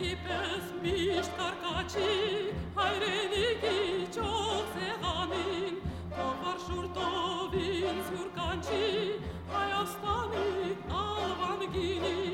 պես միշտ կարկաչի հայրենիքի ճոխ սեղանին կոպար շուրտով ինձ հուրկանչի Հայաստանի ավանգինին